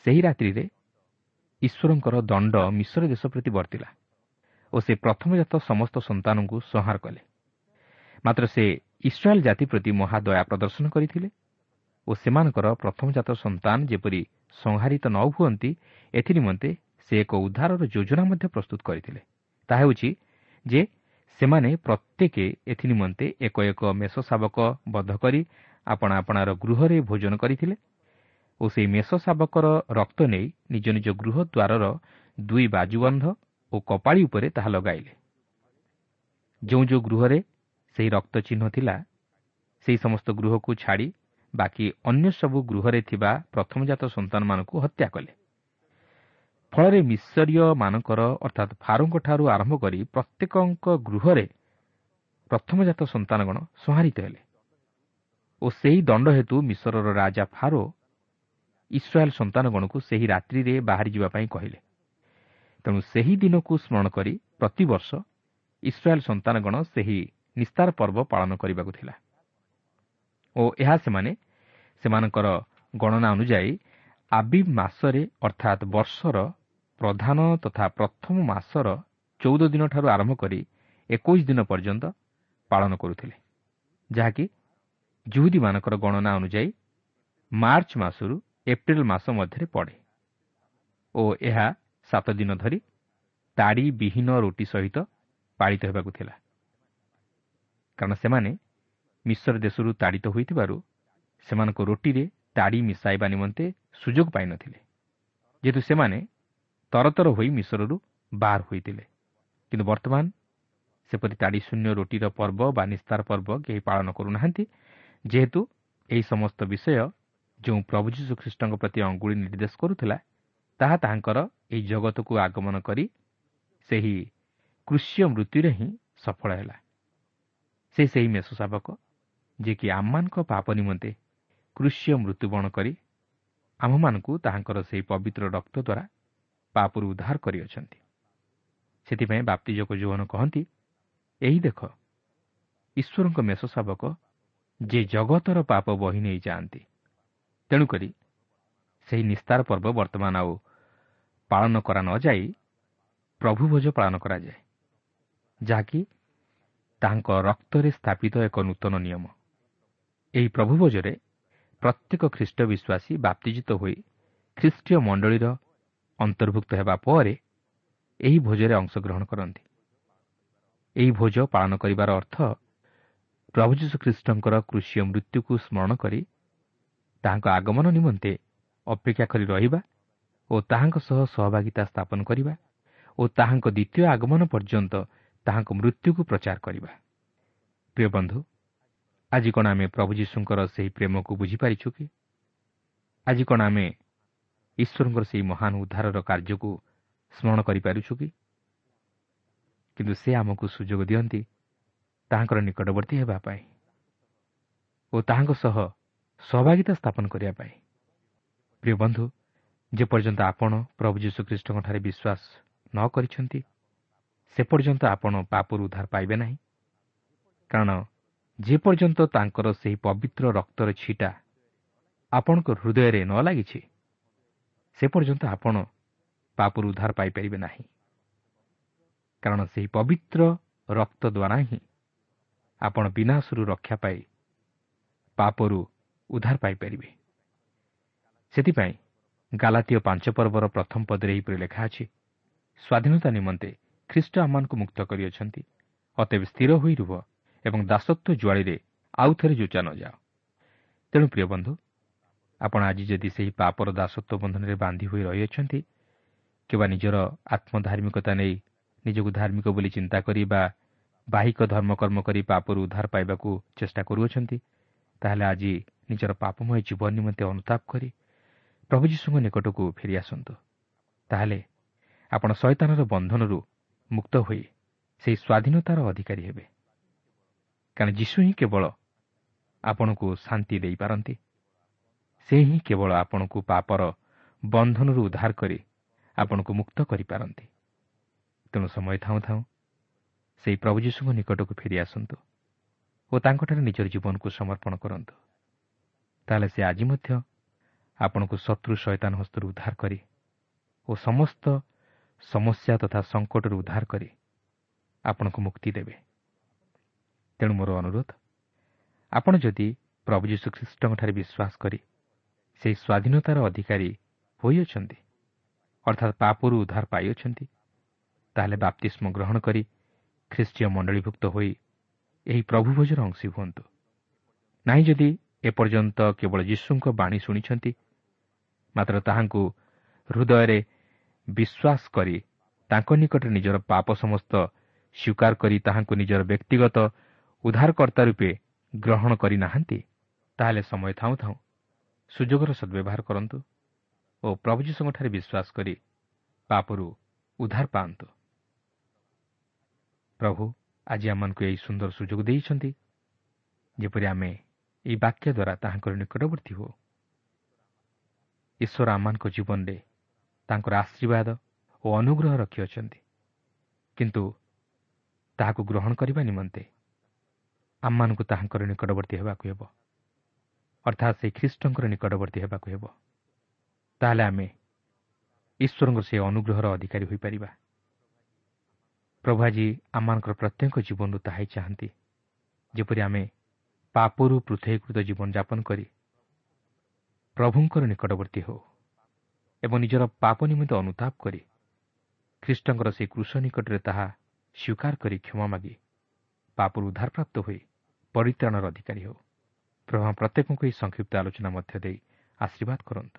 ସେହି ରାତ୍ରିରେ ଈଶ୍ୱରଙ୍କର ଦଣ୍ଡ ମିଶ୍ର ଦେଶ ପ୍ରତି ବର୍ତ୍ତିଲା। ଓ ସେ ପ୍ରଥମଜାତ ସମସ୍ତ ସନ୍ତାନଙ୍କୁ ସଂହାର କଲେ। ମାତ୍ର ସେ ଇସ୍ରାଏଲ୍ ଜାତି ପ୍ରତି ମହାଦୟା ପ୍ରଦର୍ଶନ କରିଥିଲେ ଓ ସେମାନଙ୍କର ପ୍ରଥମଜାତ ସନ୍ତାନ ଯେପରି ସଂହାରିତ ନ ହୁଅନ୍ତି ଏଥିନିମନ୍ତେ ସେ ଏକ ଉଦ୍ଧାରର ଯୋଜନା ମଧ୍ୟ ପ୍ରସ୍ତୁତ କରିଥିଲେ। ତାହା ହେଉଛି ଯେ ସେମାନେ ପ୍ରତ୍ୟେକ ଏଥିନିମନ୍ତେ ଏକ ଏକ ମେଷ ଶାବକ ବଦ୍ଧ କରି ଆପଣା ଆପଣାର ଗୃହରେ ଭୋଜନ କରିଥିଲେ ଓ ସେହି ମେଷ ଶାବକର ରକ୍ତ ନେଇ ନିଜ ନିଜ ଗୃହ ଦ୍ୱାରର ଦୁଇ ବାଜୁବନ୍ଧ ଓ କପାଳି ଉପରେ ତାହା ଲଗାଇଲେ। ଯେଉଁ ଯେଉଁ ଗୃହରେ ସେହି ରକ୍ତ ଚିହ୍ନ ଥିଲା ସେହି ସମସ୍ତ ଗୃହକୁ ଛାଡ଼ି ବାକି ଅନ୍ୟ ସବୁ ଗୃହରେ ଥିବା ପ୍ରଥମଜାତ ସନ୍ତାନମାନଙ୍କୁ ହତ୍ୟା କଲେ। ଫଳରେ ମିଶରୀୟମାନଙ୍କର ଅର୍ଥାତ୍ ଫାରୋଙ୍କଠାରୁ ଆରମ୍ଭ କରି ପ୍ରତ୍ୟେକଙ୍କ ଗୃହରେ ପ୍ରଥମଜାତ ସନ୍ତାନଗଣ ସଂହାରିତ ହେଲେ ଓ ସେହି ଦଣ୍ଡ ହେତୁ ମିଶରର ରାଜା ଫାରୋ ଇସ୍ରାଏଲ୍ ସନ୍ତାନଗଣକୁ ସେହି ରାତ୍ରିରେ ବାହାରିଯିବା ପାଇଁ କହିଲେ। ତେଣୁ ସେହି ଦିନକୁ ସ୍ମରଣ କରି ପ୍ରତିବର୍ଷ ଇସ୍ରାଏଲ୍ ସନ୍ତାନଗଣ ସେହି ନିସ୍ତାର ପର୍ବ ପାଳନ କରିବାକୁ ଥିଲା। ଓ ଏହା ସେମାନେ ସେମାନଙ୍କର ଗଣନା ଅନୁଯାୟୀ ଆବିବ୍ ମାସରେ ଅର୍ଥାତ୍ ବର୍ଷର ପ୍ରଧାନ ତଥା ପ୍ରଥମ ମାସର ଚଉଦ ଦିନଠାରୁ ଆରମ୍ଭ କରି ଏକୋଇଶ ଦିନ ପର୍ଯ୍ୟନ୍ତ ପାଳନ କରୁଥିଲେ। ଯାହାକି ଜୁହୁଦୀମାନଙ୍କର ଗଣନା ଅନୁଯାୟୀ ମାର୍ଚ୍ଚ ମାସରୁ ଏପ୍ରିଲ ମାସ ମଧ୍ୟରେ ପଡ଼େ। ଓ ଏହା ସାତ ଦିନ ଧରି ତାଡ଼ି ବିହୀନ ରୁଟି ସହିତ ପାଳିତ ହେବାକୁ ଥିଲା। କାରଣ ସେମାନେ ମିଶ୍ର ଦେଶରୁ ତାଡ଼ିତ ହୋଇଥିବାରୁ ସେମାନଙ୍କ ରୁଟିରେ ତାଡ଼ି ମିଶାଇବା ନିମନ୍ତେ ସୁଯୋଗ ପାଇନଥିଲେ। ଯେହେତୁ ସେମାନେ ତରତର ହୋଇ ମିଶ୍ରରୁ ବାହାର ହୋଇଥିଲେ। କିନ୍ତୁ ବର୍ତ୍ତମାନ ସେପରି ତାଡ଼ି ଶୂନ୍ୟ ରୁଟିର ପର୍ବ ବା ନିସ୍ତାର ପର୍ବ କେହି ପାଳନ କରୁନାହାନ୍ତି। ଯେହେତୁ ଏହି ସମସ୍ତ ବିଷୟ ଯେଉଁ ପ୍ରଭୁ ଯୀଶୁଖ୍ରୀଷ୍ଟଙ୍କ ପ୍ରତି ଅଙ୍ଗୁଳି ନିର୍ଦ୍ଦେଶ କରୁଥିଲା ତାହା ତାହାଙ୍କର ଏହି ଜଗତକୁ ଆଗମନ କରି ସେହି କୃଷ୍ୟ ମୃତ୍ୟୁରେ ହିଁ ସଫଳ ହେଲା। ସେ ସେହି ମେଷ ଶାବକ ଯିଏକି ଆମମାନଙ୍କ ପାପ ନିମନ୍ତେ କୃଷ୍ୟ ମୃତ୍ୟୁବରଣ କରି ଆମ୍ଭମାନଙ୍କୁ ତାହାଙ୍କର ସେହି ପବିତ୍ର ରକ୍ତ ଦ୍ୱାରା ପାପରୁ ଉଦ୍ଧାର କରିଅଛନ୍ତି। ସେଥିପାଇଁ ବାପ୍ତିଜକ ଯୌବନ କହନ୍ତି ଏହି ଦେଖ ଈଶ୍ୱରଙ୍କ ମେଷ ଶାବକ ଯେ ଜଗତର ପାପ ବହି ନେଇଯାଆନ୍ତି ତେଣୁକରି ସେହି ନିସ୍ତାର ପର୍ବ ବର୍ତ୍ତମାନ ଆଉ ପାଳନ କରା ନ ଯାଇ ପ୍ରଭୁ ଭୋଜ ପାଳନ କରାଯାଏ ଯାହାକି ତାହାଙ୍କ ରକ୍ତରେ ସ୍ଥାପିତ ଏକ ନୂତନ ନିୟମ ଏହି ପ୍ରଭୁ ଭୋଜରେ ପ୍ରତ୍ୟେକ ଖ୍ରୀଷ୍ଟ ବିଶ୍ୱାସୀ ବାପ୍ତିଜିତ ହୋଇ ଖ୍ରୀଷ୍ଟୀୟ ମଣ୍ଡଳୀର ଅନ୍ତର୍ଭୁକ୍ତ ହେବା ପରେ ଏହି ଭୋଜରେ ଅଂଶଗ୍ରହଣ କରନ୍ତି। ଏହି ଭୋଜ ପାଳନ କରିବାର ଅର୍ଥ ପ୍ରଭୁ ଯୀଶୁଖ୍ରୀଷ୍ଟଙ୍କର କୃଷିୟ ମୃତ୍ୟୁକୁ ସ୍ମରଣ କରି ତାହାଙ୍କ ଆଗମନ ନିମନ୍ତେ ଅପେକ୍ଷା କରି ରହିବା ଓ ତାହାଙ୍କ ସହ ସହଭାଗିତା ସ୍ଥାପନ କରିବା ଓ ତାହାଙ୍କ ଦ୍ୱିତୀୟ ଆଗମନ ପର୍ଯ୍ୟନ୍ତ ତାହାଙ୍କ ମୃତ୍ୟୁକୁ ପ୍ରଚାର କରିବା। ପ୍ରିୟ ବନ୍ଧୁ ଆଜି କ'ଣ ଆମେ ପ୍ରଭୁ ଯୀଶୁଙ୍କର ସେହି ପ୍ରେମକୁ ବୁଝିପାରିଛୁ କି? ଆଜି କ'ଣ ଆମେ ଈଶ୍ୱରଙ୍କର ସେହି ମହାନ ଉଦ୍ଧାରର କାର୍ଯ୍ୟକୁ ସ୍ମରଣ କରିପାରୁଛୁ କିନ୍ତୁ ସେ ଆମକୁ ସୁଯୋଗ ଦିଅନ୍ତି ତାହାଙ୍କର ନିକଟବର୍ତ୍ତୀ ହେବା ପାଇଁ ଓ ତାହାଙ୍କ ସହ ସହଭାଗିତା ସ୍ଥାପନ କରିବା ପାଇଁ। ପ୍ରିୟ ବନ୍ଧୁ ଯେପର୍ଯ୍ୟନ୍ତ ଆପଣ ପ୍ରଭୁ ଯୀଶୁଖ୍ରୀଷ୍ଟଙ୍କଠାରେ ବିଶ୍ୱାସ ନ କରିଛନ୍ତି ସେ ପର୍ଯ୍ୟନ୍ତ ଆପଣ ପାପରୁ ଉଦ୍ଧାର ପାଇବେ ନାହିଁ। କାରଣ ଯେପର୍ଯ୍ୟନ୍ତ ତାଙ୍କର ସେହି ପବିତ୍ର ରକ୍ତର ଛିଟା ଆପଣଙ୍କ ହୃଦୟରେ ନ ଲାଗିଛି ସେ ପର୍ଯ୍ୟନ୍ତ ଆପଣ ପାପରୁ ଉଦ୍ଧାର ପାଇପାରିବେ ନାହିଁ। କାରଣ ସେହି ପବିତ୍ର ରକ୍ତ ଦ୍ୱାରା ହିଁ ଆପଣ ବିନାଶରୁ ରକ୍ଷା ପାଇ ପାପରୁ ଉଦ୍ଧାର ପାଇପାରିବେ। ସେଥିପାଇଁ ଗାଲାତୀୟ ପାଞ୍ଚ ପର୍ବର ପ୍ରଥମ ପଦରେ ଏହିପରି ଲେଖା ଅଛି ସ୍ୱାଧୀନତା ନିମନ୍ତେ ଖ୍ରୀଷ୍ଟ ଆମମାନଙ୍କୁ ମୁକ୍ତ କରିଅଛନ୍ତି। ଅତେବେ ସ୍ଥିର ହୋଇ ରୁହ ଏବଂ ଦାସତ୍ୱ ଜୁଆଳିରେ ଆଉ ଥରେ ଯୋଚା ନ ଯାଅ। ତେଣୁ ପ୍ରିୟ ବନ୍ଧୁ ଆପଣ ଆଜି ଯଦି ସେହି ପାପର ଦାସତ୍ୱ ବନ୍ଧନରେ ବାନ୍ଧି ହୋଇ ରହିଅଛନ୍ତି କିମ୍ବା ନିଜର ଆତ୍ମଧାର୍ମିକତା ନେଇ ନିଜକୁ ଧାର୍ମିକ ବୋଲି ଚିନ୍ତା କରି ବା ବାହିକ ଧର୍ମକର୍ମ କରି ପାପରୁ ଉଦ୍ଧାର ପାଇବାକୁ ଚେଷ୍ଟା କରୁଅଛନ୍ତି ତାହେଲେ ଆଜି ନିଜର ପାପମୟ ଜୀବନ ନିମନ୍ତେ ଅନୁତାପ କରି ପ୍ରଭୁ ଯୀଶୁଙ୍କ ନିକଟକୁ ଫେରିଆସନ୍ତୁ ତାହେଲେ ଆପଣ ଶୈତାନର ବନ୍ଧନରୁ ମୁକ୍ତ ହୋଇ ସେହି ସ୍ୱାଧୀନତାର ଅଧିକାରୀ ହେବେ। କାରଣ ଯୀଶୁ ହିଁ କେବଳ ଆପଣଙ୍କୁ ଶାନ୍ତି ଦେଇପାରନ୍ତି ସେ ହିଁ କେବଳ ଆପଣଙ୍କୁ ପାପର ବନ୍ଧନରୁ ଉଦ୍ଧାର କରି ଆପଣଙ୍କୁ ମୁକ୍ତ କରିପାରନ୍ତି ତେଣୁ ସମୟ ଥାଉଁ ଥାଉଁ ସେହି ପ୍ରଭୁ ଯୀଶୁଙ୍କ ନିକଟକୁ ଫେରିଆସନ୍ତୁ ଓ ତାଙ୍କଠାରେ ନିଜର ଜୀବନକୁ ସମର୍ପଣ କରନ୍ତୁ। ତାହେଲେ ସେ ଆଜି ମଧ୍ୟ ଆପଣଙ୍କୁ ଶତ୍ରୁ ଶୈତାନ ହସ୍ତରୁ ଉଦ୍ଧାର କରି ଓ ସମସ୍ତ ସମସ୍ୟା ତଥା ସଙ୍କଟରୁ ଉଦ୍ଧାର କରି ଆପଣଙ୍କୁ ମୁକ୍ତି ଦେବେ। ତେଣୁ ମୋର ଅନୁରୋଧ ଆପଣ ଯଦି ପ୍ରଭୁ ଯୀଶୁଖ୍ରୀଷ୍ଟଙ୍କଠାରେ ବିଶ୍ୱାସ କରି ସେହି ସ୍ୱାଧୀନତାର ଅଧିକାରୀ ହୋଇଅଛନ୍ତି ଅର୍ଥାତ୍ ପାପରୁ ଉଦ୍ଧାର ପାଇଅଛନ୍ତି ତାହେଲେ ବାପ୍ତିଷ୍ମ ଗ୍ରହଣ କରି ଖ୍ରୀଷ୍ଟୀୟ ମଣ୍ଡଳୀଭୁକ୍ତ ହୋଇ ଏହି ପ୍ରଭୁ ଭୋଜର ଅଂଶୀ ହୁଅନ୍ତୁ ନାହିଁ ଯଦି ଏପର୍ଯ୍ୟନ୍ତ କେବଳ ଯୀଶୁଙ୍କ ବାଣୀ ଶୁଣିଛନ୍ତି ମାତ୍ର ତାହାଙ୍କୁ ହୃଦୟରେ ବିଶ୍ୱାସ କରି ତାଙ୍କ ନିକଟରେ ନିଜର ପାପ ସମସ୍ତ ସ୍ୱୀକାର କରି ତାହାଙ୍କୁ ନିଜର ବ୍ୟକ୍ତିଗତ ଉଦ୍ଧାରକର୍ତ୍ତା ରୂପେ ଗ୍ରହଣ କରିନାହାନ୍ତି ତାହେଲେ ସମୟ ଥାଉଁ ଥାଉଁ। ସୁଯୋଗର ସଦ୍ବ୍ୟବହାର କରନ୍ତୁ ଓ ପ୍ରଭୁ ଯୀଶୁଙ୍କଠାରେ ବିଶ୍ୱାସ କରି ପାପରୁ ଉଦ୍ଧାର ପାଆନ୍ତୁ। ପ୍ରଭୁ ଆଜି ଆମମାନଙ୍କୁ ଏହି ସୁନ୍ଦର ସୁଯୋଗ ଦେଇଛନ୍ତି ଯେପରି ଆମେ ଏହି ବାକ୍ୟ ଦ୍ୱାରା ତାହାଙ୍କର ନିକଟବର୍ତ୍ତୀ ହେଉ ଈଶ୍ୱର ଆମମାନଙ୍କ ଜୀବନରେ ତାଙ୍କର ଆଶୀର୍ବାଦ ଓ ଅନୁଗ୍ରହ ରଖିଅଛନ୍ତି। କିନ୍ତୁ ତାହାକୁ ଗ୍ରହଣ କରିବା ନିମନ୍ତେ ଆମମାନଙ୍କୁ ତାହାଙ୍କର ନିକଟବର୍ତ୍ତୀ ହେବାକୁ ହେବ। ଅର୍ଥାତ୍ ସେହି ଖ୍ରୀଷ୍ଟଙ୍କର ନିକଟବର୍ତ୍ତୀ ହେବାକୁ ହେବ। ତାହେଲେ ଆମେ ଈଶ୍ୱରଙ୍କର ସେହି ଅନୁଗ୍ରହର ଅଧିକାରୀ ହୋଇପାରିବା। ପ୍ରଭୁ ଆଜି ଆମମାନଙ୍କର ପ୍ରତ୍ୟେକ ଜୀବନରୁ ତାହା ଚାହାନ୍ତି। ଯେପରି ଆମେ ପାପରୁ ପୃଥକୀକୃତ ଜୀବନଯାପନ କରି ପ୍ରଭୁଙ୍କର ନିକଟବର୍ତ୍ତୀ ହେଉ ଏବଂ ନିଜର ପାପ ନିମନ୍ତେ ଅନୁତାପ କରି ଖ୍ରୀଷ୍ଟଙ୍କର ସେହି କୃଷ ନିକଟରେ ତାହା ସ୍ୱୀକାର କରି କ୍ଷମା ମାଗି ପାପରୁ ଉଦ୍ଧାରପ୍ରାପ୍ତ ହୋଇ ପରିତ୍ରାଣର ଅଧିକାରୀ ହେଉ। ପ୍ରଭା ପ୍ରତ୍ୟେକଙ୍କୁ ଏହି ସଂକ୍ଷିପ୍ତ ଆଲୋଚନା ମଧ୍ୟ ଦେଇ ଆଶୀର୍ବାଦ କରନ୍ତୁ।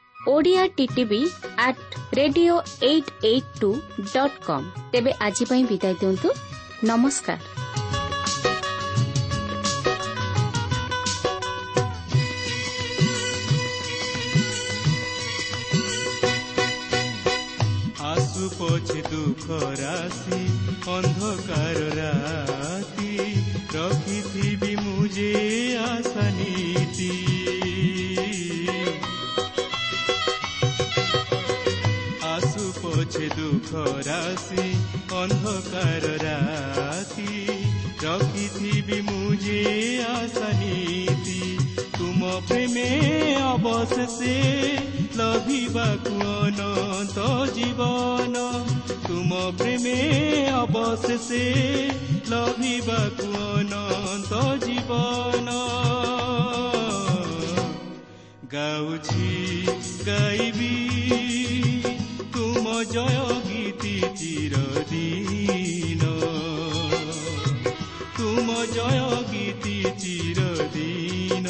Odia TTV at radio eight eight two dot com ତେବେ ଆଜି ପାଇଁ ବିଦାୟ ଦିଅନ୍ତୁ ନମସ୍କାର ଆସୁ ପଛେ ଦୁଃଖ ରାଶି ଅନ୍ଧକାର ରାତି ରଖିଥିବି ମୁଁ ଯେ ଆଶା ଦୁଃଖ ରାଶି ଅନ୍ଧକାର ରାତି ରଖିଥିବି ମୁଁ ଯେ ଆଶା ନୀତି ତୁମ ପ୍ରେମେ ଅବଶେଷେ ଲଭିବାକୁ ଅନନ୍ତ ଜୀବନ ତୁମ ପ୍ରେମେ ଅବଶେଷେ ଲଭିବାକୁ ଅନନ୍ତ তুম জয় গীতি চিরদিন তুম জয় গীতি চিরদিন